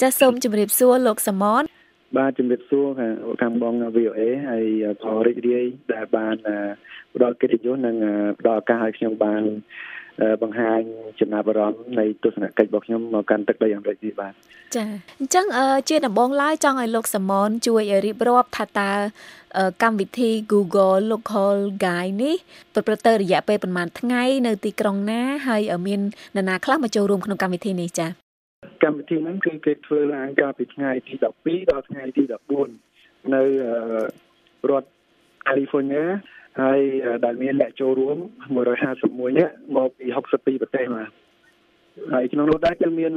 ចាសសូមជម្រាបសួរលោកសមនបាទជំរាបសួរខាងបង VOA ហើយក៏រីករាយដែលបានផ្ដល់កិត្តិយសនិងផ្ដល់ឱកាសឲ្យខ្ញុំបានបង្ហាញចំណាប់អារម្មណ៍នៃទស្សនកិច្ចរបស់ខ្ញុំមកកាន់ទឹកដីអាមេរិកនេះបាទចាអញ្ចឹងជាដំបូងឡើយចង់ឲ្យលោកសមនជួយរៀបរាប់ថាតើកម្មវិធី Google Local Guide នេះប្រព្រឹត្តទៅរយៈពេលប្រហែលថ្ងៃ នៅទីក្រុងណាហើយមាននរណាខ្លះមកចូលរួមក្នុងកម្មវិធីនេះចា កម្មវិធីហ្នឹងគឺគេធ្វើឡើងកាលពីថ្ងៃទី12ដល់ថ្ងៃទី14នៅរដ្ឋ California ហើយដែលមានអ្នកចូលរួម151នាក់មកពី62ប្រទេសមកហើយក្នុងនោះដែរគឺមាន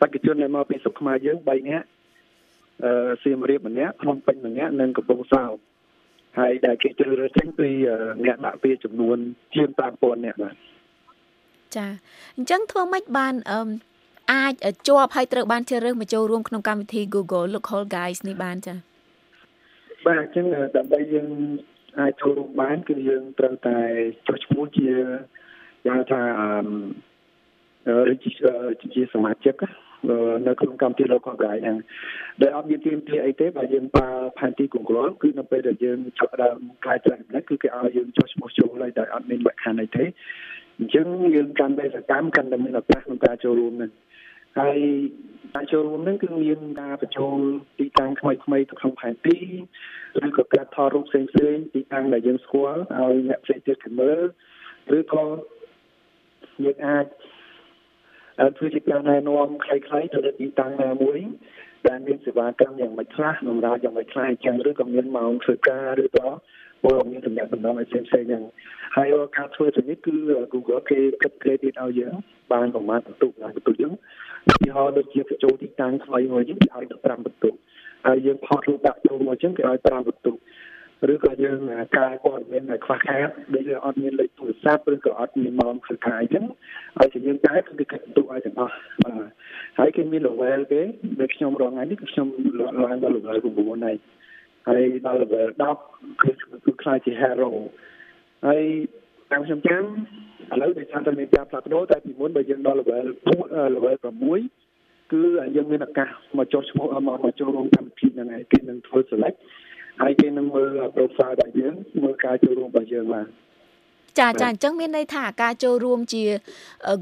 បេក្ខជនដែលមកពីស្រុកខ្មែរយើង3នាក់អឺសៀមរាបម្នាក់ភ្នំពេញម្នាក់និងកំពង់សោមហើយដែលគេជ្រើសរើសចេញពីអ្នកដាក់ពាក្យចំនួនជាង5000នាក់បាទចាអញ្ចឹងធ្វើម៉េចបានអឺ អាចជាប់ហើយត្រូវបានជ្រើសរើសមកចូលរួមក្នុងកម្មវិធី Google Local Guides នេះបានចាបាទអញ្ចឹងដើម្បីយើងអាចចូលរួមបានគឺយើងត្រូវតែចុះឈ្មោះជាយ៉ាងថាអឺជាសមាជិកនៅក្នុងកម្មវិធី local guide ហ្នឹងដែលអត់មានទាមទារអីទេបើយើងប្រើផែនទី Google គឺនៅពេលដែលយើងចាប់ដើមកាយត្រឹមនេះគឺគេឲ្យយើងចុះឈ្មោះចូលហើយដែលអត់មានលក្ខខណ្ឌអីទេអញ្ចឹងយើងកាន់តែសកម្មកាន់តែមានឱកាសក្នុងការចូលរួមហ្នឹង ហើយការចូលរួមនឹងគឺមានការបញ្ចូលទីតាំងថ្មីថ្មីទៅក្នុងផែនទីឬក៏ការថតរូបផ្សេងផ្សេងទីតាំងដែលយើងស្គាល់ឲ្យអ្នកផ្សេងទៀតគេមើលឬក៏យើងអាចធ្វើជាការណែនាំខ្លីៗទៅលើទីតាំងណាមួយដែលមានសេវាកម្មយ៉ាងម៉េចខ្លះបម្រើយ៉ាងម៉េចខ្លះអញ្ចឹងឬក៏មានម៉ោងធ្វើការឬក៏ពលមានតំណែងតំណងឲ្យផ្សេងផ្សេងហ្នឹងហើយការធ្វើទៅនេះគឺ Google គេគិត credit ឲ្យយើងបានប្រមាណបន្ទុកណាបន្ទុកយើងឧទា ហរណ៍ដូចជាបញ្ចូលទីតាំងថ្មីមួយយើងឲ្យ15បន្ទុកហើយយើងផុសរូបដាក់ចូលមកចឹងគេឲ្យ5បន្ទុកឬក៏យើងការព័ត៌មានដែលខ្វះខាតដូចជាអត់មានលេខទូរស័ព្ទឬក៏អត់មានម៉ោងធ្វើការអញ្ចឹងហើយជាយើងដែរគឺគេកាត់បន្ទុកឲ្យទាំងអស់បាទហើយគេមាន level គេដូចខ្ញុំរងថ្ងៃនេះគឺខ្ញុំឡើងដល់ level 9ហើយហើយដល់ level 10គឺគឺខ្លាចជា hero ហើយតាមខ្ញុំចាំឥឡូវដែលថាតែមានការផ្លាស់ប្ដូរតែពីមុនបើយើងដល់ level level 6 គឺយើងមានឱកាសមកចុះឈ្មោះមកមកចូលរួមកម្មវិធីហ្នឹងហើយគេនឹងធ្វើ select ហើយគេនឹងមើល profile របស់យើងមើលការចូលរួមរបស់យើងបាទចាចាអញ្ចឹងមានន័យថាការចូលរួមជា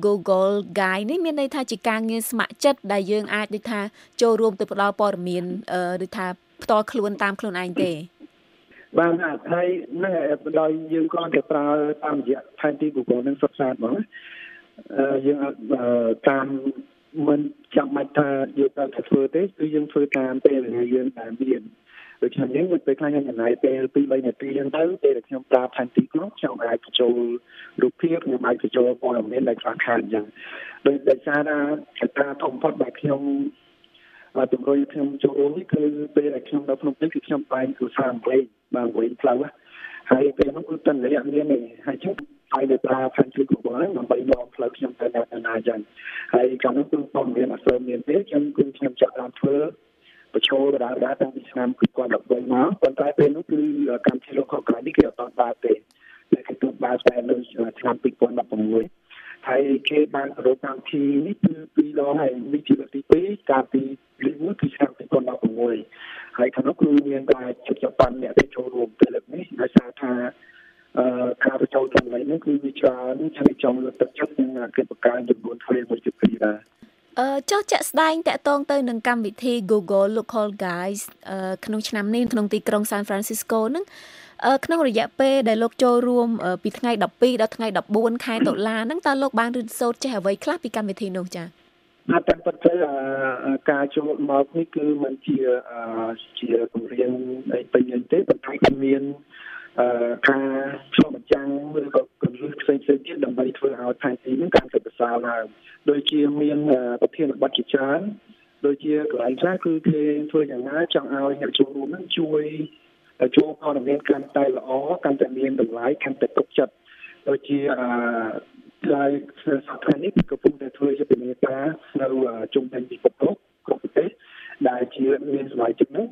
Google Guide នេះមានន័យថាជាការងារស្ម័គ្រចិត្តដែលយើងអាចដូចថាចូលរួមទៅផ្ដល់ព័ត៌មានឬថាផ្ទាល់ខ្លួនតាមខ្លួនឯងទេបានហើយនឹងដោយយើងក៏តែប្រើតាមរយៈផែនទី Google នឹងសុទ្ធសាធហ្មងយើងតាមមិន ចាំបាច់ថាយើងត្រូវតែធ្វើទេគឺយើងធ្វើតាមពេលវេលាយើងដែលមានដូច្នេះយើងពេលខ្លះខ្ញុំចំណាយពេល2 3នាទីហ្នឹងទៅពេលដែលខ្ញុំប្រើផែនទីនោះខ្ញុំអាចបញ្ចូលរូបភាពខ្ញុំអាចបញ្ចូលព័ត៌មានដែលខ្វះខាតអញ្ចឹងដោយដោយសារថាកត្តាធំបំផុតដែលខ្ញុំបាទជំរុញខ្ញុំចូលរួមនេះគឺពេលដែលខ្ញុំនៅភ្នំពេញគឺខ្ញុំបែងគឺសារអង់គ្លេសបាទវិញផ្លូវហើយពេលនោះគឺតន្ត្រីអត់មានទេហើយជិះ ហើយទៅប្រើផែនទី Google ហ្នឹងដើម្បីនាំផ្លូវខ្ញុំទៅណាទៅណាអញ្ចឹងហើយកាលនោះគឺខ្ញុំមានអត់សូវមានទេខ្ញុំគឺខ្ញុំចាប់តាមធ្វើបញ្ចូលដដែលតាំងពីឆ្នាំ2013មកប៉ុន្តែពេលនោះគឺកម្មវិធីលោកកក្រនេះគេអត់តបានទេតែគេទូបានតែនៅឆ្នាំ2016ហើយគេបានប្រកកម្មវិធីនេះគឺពីរដងហើយនេះជាលើកទី2កាលពីលើកមួយគឺឆ្នាំ2016ហើយខាងនោះគឺមានតែជិត7អ្នកទៅចូលរួមទៅលើកនេះដោយសារថាអឺការបញ្ចូលទាំងនេះគឺវា ច្រើនឆ្លៃចំលើកទឹកចិត្តនិងគេបង្កើនចំនួនធ្វើមួយជាពីរដែរអឺចុះចាក់ស្ដែងតកតងទៅនឹងកម្មវិធី Google Local Guides ក្នុងឆ្នាំនេះក្នុងទីក្រុង San Francisco ហ្នឹងក្នុងរយៈពេលដែលលោកចូលរួមពីថ្ងៃ12ដល់ថ្ងៃ14ខែតុលាហ្នឹងតើលោកបានរៀនសូត្រចេះអ្វីខ្លះពីកម្មវិធីនោះចា៎តែតាមពិតទៅការចូលមកនេះគឺมันជាជាគម្រាមអីពេញលេញទេប៉ុន្តែគឺមានការឆ្លុះបញ្ចាំងឬក៏ គន្លឹះផ្សេងៗទៀតដើម្បីធ្វើឲ្យផែនទីនេះកាន់តែប្រសើរឡើងដូចជាមានប្រធានបទជាច្រើនដូចជាកន្លែងខ្លះគឺគេធ្វើយ៉ាងណាចង់ឲ្យអ្នកចូលរួមនឹងជួយចូលព័ត៌មានកាន់តែល្អកាន់តែមានតម្លៃកាន់តែទុកចិត្តដូចជាអឺហើយសប្តាហ៍នេះកំពុងតែធ្វើជាពិការនៅជុំវិញពិភពលោកគ្រប់ប្រទេសដែលជាមានសមាជិកនោះ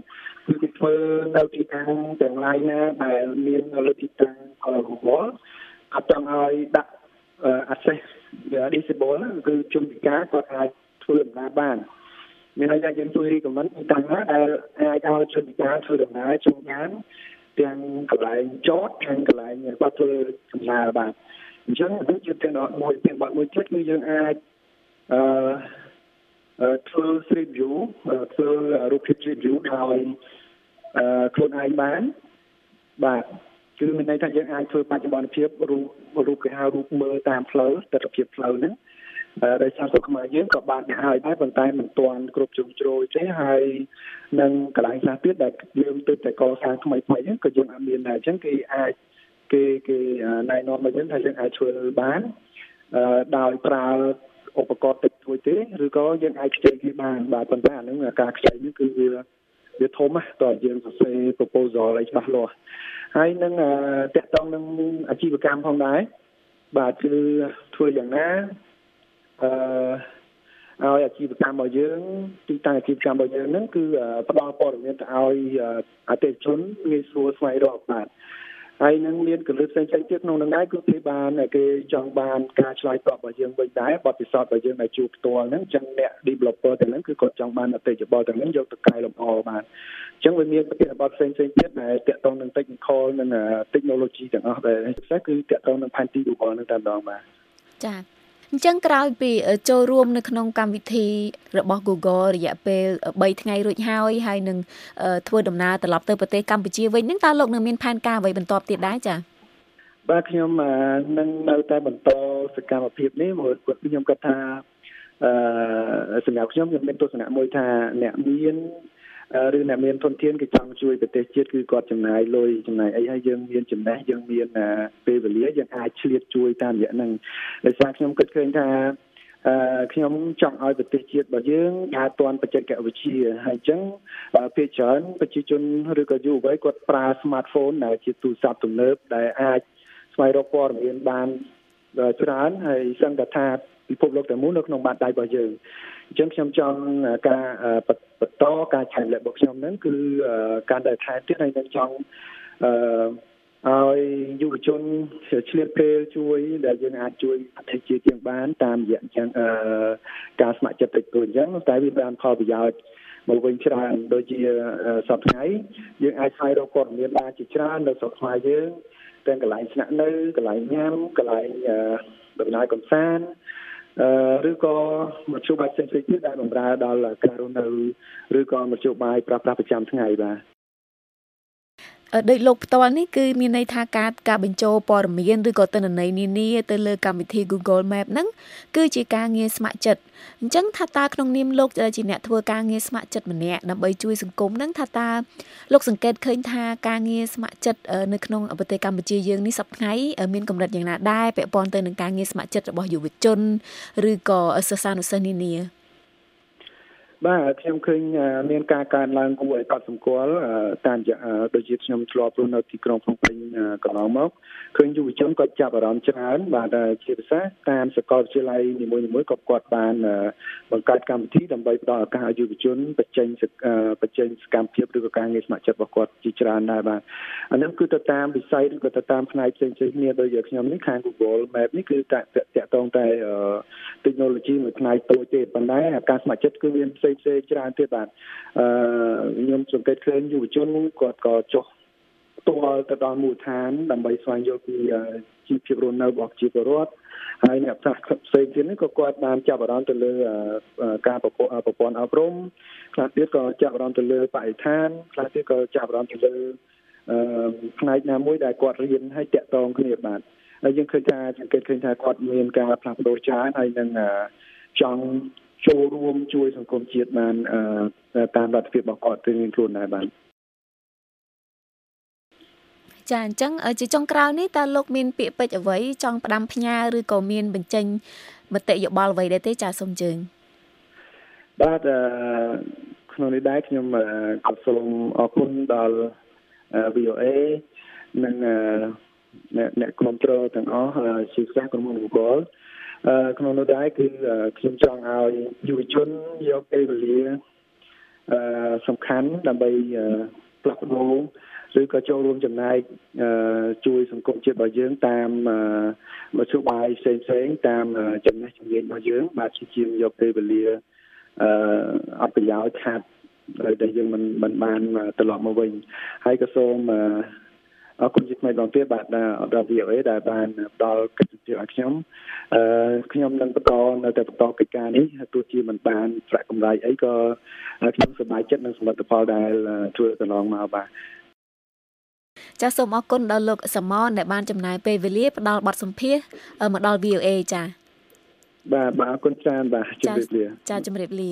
គឺគេធ្វើនៅទីតាំងទាំងឡាយណាដែលមានលើទីតាំងកលវល់ អត់ចង់ឲ្យដាក់ access disable គឺជំពិការគាត់អាចធ្វើដំណើរបានមានន័យថាយើងជួយរីកមិនតាំងណាដែលអាចឲ្យជនពិការធ្វើដំណើរចូលបានទាំងកន្លែងចតទាំងកន្លែងគាត់ធ្វើដំណើរបាទអញ្ចឹងនេះជាទាំងមួយទាំងបាត់មួយទៀតគឺយើងអាចអឺធ្វើ street view ធ្វើរូបភាព street view ដោយអឺខ្លួនឯងបានបាទ គឺមានន័យថាយើងអាចធ្វើបច្ចុប្បន្នភាពរូបរូបគេហៅរូបមើលតាមផ្លូវទស្សនវិជ្ជាផ្លូវហ្នឹងដោយសារស្រុកខ្មែរយើងក៏បានគេហើយដែរប៉ុន្តែមិនទាន់គ្រប់ជ្រុងជ្រោយទេហើយនឹងកន្លែងខ្លះទៀតដែលយើងទើបតែកសាងថ្មីថ្មីហ្នឹងក៏យើងអត់មានដែរអញ្ចឹងគេអាចគេគេណែនាំមកយើងថាយើងអាចធ្វើបានដោយប្រើឧបករណ៍តិចតួចទេឬក៏យើងអាចខ្ចីគេបានបាទប៉ុន្តែអានឹងការខ្ចីនេះគឺវា វាធំណាស់តើយើងសរសេរ proposal ឲ្យច្បាស់លាស់ហើយនឹងតកតងនឹងអាជីវកម្មផងដែរបាទគឺធ្វើយ៉ាងណាអឺឲ្យអាជីវកម្មរបស់យើងទីតាំងអាជីវកម្មរបស់យើងហ្នឹងគឺផ្ដល់ព័ត៌មានទៅឲ្យអតិថិជនងាយស្រួលស្វែងរកបាទ ហើយនឹងមានកលឹះផ្សេងៗទៀតក្នុងនឹងដែរគឺគេបានគេចង់បានការឆ្លើយតបរបស់យើងវិញដែរបទពិសោធន៍របស់យើងដែលជួបផ្ទាល់ហ្នឹងអញ្ចឹងអ្នក developer ទាំងហ្នឹងគឺគាត់ចង់បានអតិថិជនទាំងហ្នឹងយកទៅកែលម្អបានអញ្ចឹងវាមានប្រតិបត្តិផ្សេងៗទៀតដែលតាក់ទងនឹង technical និង technology ទាំងអស់ដែលពិសេសគឺតាក់ទងនឹងផែនទី Google ហ្នឹងតែម្ដងបាទចា៎ អញ្ចឹងក្រោយពីចូលរួមនៅក្នុងកម្មវិធីរបស់ Google រយៈពេល3ថ្ងៃរួចហើយហើយនឹងធ្វើដំណើរត្រឡប់ទៅប្រទេសកម្ពុជាវិញនឹងតើលោកនឹងមានផែនការអ្វីបន្តទៀតដែរចា៎បាទខ្ញុំនឹងនៅតែបន្តសកម្មភាពនេះមកខ្ញុំគាត់ថាអឺសម្រាប់ខ្ញុំខ្ញុំមានទស្សនៈមួយថាអ្នកមាន ឬអ្នកមានធនធានគេចង់ជួយប្រទេសជាតិគឺគាត់ចំណាយលុយចំណាយអីហើយយើងមានចំណេះយើងមានពេលវេលាយើងអាចឆ្លៀតជួយតាមរយៈហ្នឹងដោយសារខ្ញុំគិតឃើញថាអឺខ្ញុំចង់ឲ្យប្រទេសជាតិរបស់យើងដើរទាន់បច្ចេកវិទ្យាហើយអញ្ចឹងភាគច្រើនប្រជាជនឬក៏យុវវ័យគាត់ប្រើ smartphone ដែលជាទូរស័ព្ទទំនើបដែលអាចស្វែងរកព័ត៌មានបានច្រើនហើយសឹងតែថា ពិភពលោកទាំងមូលនៅក្នុងបាតដៃរបស់យើងអញ្ចឹងខ្ញុំចង់ការបន្តការឆែកលេខរបស់ខ្ញុំហ្នឹងគឺការដែលថែទៀតហើយនឹងចង់អឺឲ្យយុវជនឆ្លៀតពេលជួយដែលយើងអាចជួយប្រទេសជាតិយើងបាន តាមរយៈអញ្ចឹងអឺការស្ម័គ្រចិត្តតិចតួចអញ្ចឹងតែវាបានផលប្រយោជន៍មកវិញច្រើនដូចជាសប្តាហ៍យើងអាចស្វែងរកព័ត៌មានបានជាច្រើននៅស្រុកខ្មែរយើងទាំងកន្លែងស្នាក់នៅកន្លែងញ៉ាំកន្លែងដំណើរកំសាន្ត ឬក៏មធ្យោបាយផ្សេងៗទៀតដែលបម្រើដល់ការរស់នៅឬក៏មធ្យោបាយប្រើប្រាស់ប្រចាំថ្ងៃបាទ ដោយលោកផ្ទាល់នេះគឺមានន័យថាការការបញ្ចូលព័ត៌មានឬក៏ទិន្នន័យនានាទៅលើកម្មវិធី Google Map ហ្នឹងគឺជាការងារស្ម័គ្រចិត្តអញ្ចឹងថាតើក្នុងនាមលោកជាអ្នកធ្វើការងារស្ម័គ្រចិត្តម្នាក់ដើម្បីជួយសង្គមហ្នឹងថាតើលោកសង្កេតឃើញថាការងារស្ម័គ្រចិត្តនៅក្នុងប្រទេសកម្ពុជាយើងនេះសប្តាហ៍មានកម្រិតយ៉ាងណាដែរពាក់ព័ន្ធទៅនឹងការងារស្ម័គ្រចិត្តរបស់យុវជនឬក៏សិស្សានុសិស្សនានា បាទខ្ញុំឃើញមានការកើនឡើងគួរឲ្យកត់សម្គាល់តាមដូចជាខ្ញុំធ្លាប់រស់នៅទីក្រុងភ្នំពេញកន្លងមកឃើញយុវជនគាត់ចាប់អារម្មណ៍ច្រើនបាទជាពិសេសតាមសាកលវិទ្យាល័យនីមួយៗក៏គាត់បានបង្កើតកម្មវិធីដើម្បីផ្ដល់ឱកាសឲ្យយុវជនបញ្ចេញបញ្ចេញសកម្មភាពឬក៏ការងារស្ម័គ្រចិត្តរបស់គាត់ជាច្រើនដែរបាទអានេះគឺទៅតាមវិស័យឬក៏ទៅតាមផ្នែកផ្សេងៗគ្នាដូចជាខ្ញុំនេះខាង Google Map នេះគឺតាក់ទងតែ technology មួយផ្នែកតូចទេប៉ុន្តែការស្ម័គ្រចិត្តគឺមានផ្សេងផ្សេងច្រើនទៀតបាទអឺខ្ញុំសង្កេតឃើញយុវជនគាត់ក៏ចុះផ្ទាល់ទៅដល់មូលដ្ឋាន ដើម្បីស្វែងយល់ពីជីវភាពរស់នៅរបស់ប្រជាពលរដ្ឋហើយអ្នកផ្សះផ្សេងទៀតនេះក៏គាត់បានចាប់អារម្មណ៍ទៅលើការប្រព័ន្ធអប់រំខ្លះទៀតក៏ចាប់អារម្មណ៍ទៅលើបរិស្ថានខ្លះទៀតក៏ចាប់អារម្មណ៍ទៅលើអឺផ្នែកណាមួយដែលគាត់រៀនឲ្យតាក់ទងគ្នាបាទហើយយើងឃើញថាសង្កេតឃើញថាគាត់មានការផ្លាស់ប្ដូរច្រើនហើយនឹងចង់ ចូលរួមជួយសង្គមជាតិបានតាមលទ្ធភាពរបស់គាត់រៀងខ្លួនដែរបាទចាអញ្ចឹងជាចុងក្រោយនេះតើលោកមានពាក្យពេចន៍អ្វីចង់ផ្ដាំផ្ញើឬក៏មានបញ្ចេញមតិយោបល់អ្វីដែរទេចាសូមជើញបាទក្នុងនេះដែរខ្ញុំក៏សូមអរគុណដល់ VOA និងអ្នកគ្រប់គ្រងទាំងអស់ជាពិសេសក្រុមហ៊ុន Google ក្នុងនោះដែរគឺខ្ញុំចង់ឲ្យយុវជនយកពេលវេលាអឺសំខាន់ដើម្បីផ្លាស់ប្ដូរឬក៏ចូលរួមចំណែកជួយសង្គមជាតិរបស់យើងតាមមធ្យោបាយផ្សេងផ្សេងតាមចំណេះជំនាញរបស់យើងបាទជាជាងយកពេលវេលាអឺអត់ប្រយោជន៍ខាត់ដែលយើងមិនមិនបានត្រឡប់មកវិញហើយក៏សូម អរគុណជាថ្មីម្ដងទៀតបាទដល់ VOA ដែលបានផ្ដល់កិត្តិយសឲ្យខ្ញុំអឺខ្ញុំនឹងបន្តនៅតែបន្តកិច្ចការនេះទោះជាមិនបានប្រាក់កម្រៃអីក៏ខ្ញុំសប្បាយចិត្តនឹងសមិទ្ធផលដែលធ្វើកន្លងមកបាទចាសសូមអរគុណដល់លោកសមនដែលបានចំណាយពេលវេលាផ្ដល់បទសម្ភាសមកដល់ VOA ចាបាទបាទអរគុណច្រើនបាទជម្រាបលាចាជម្រាបលា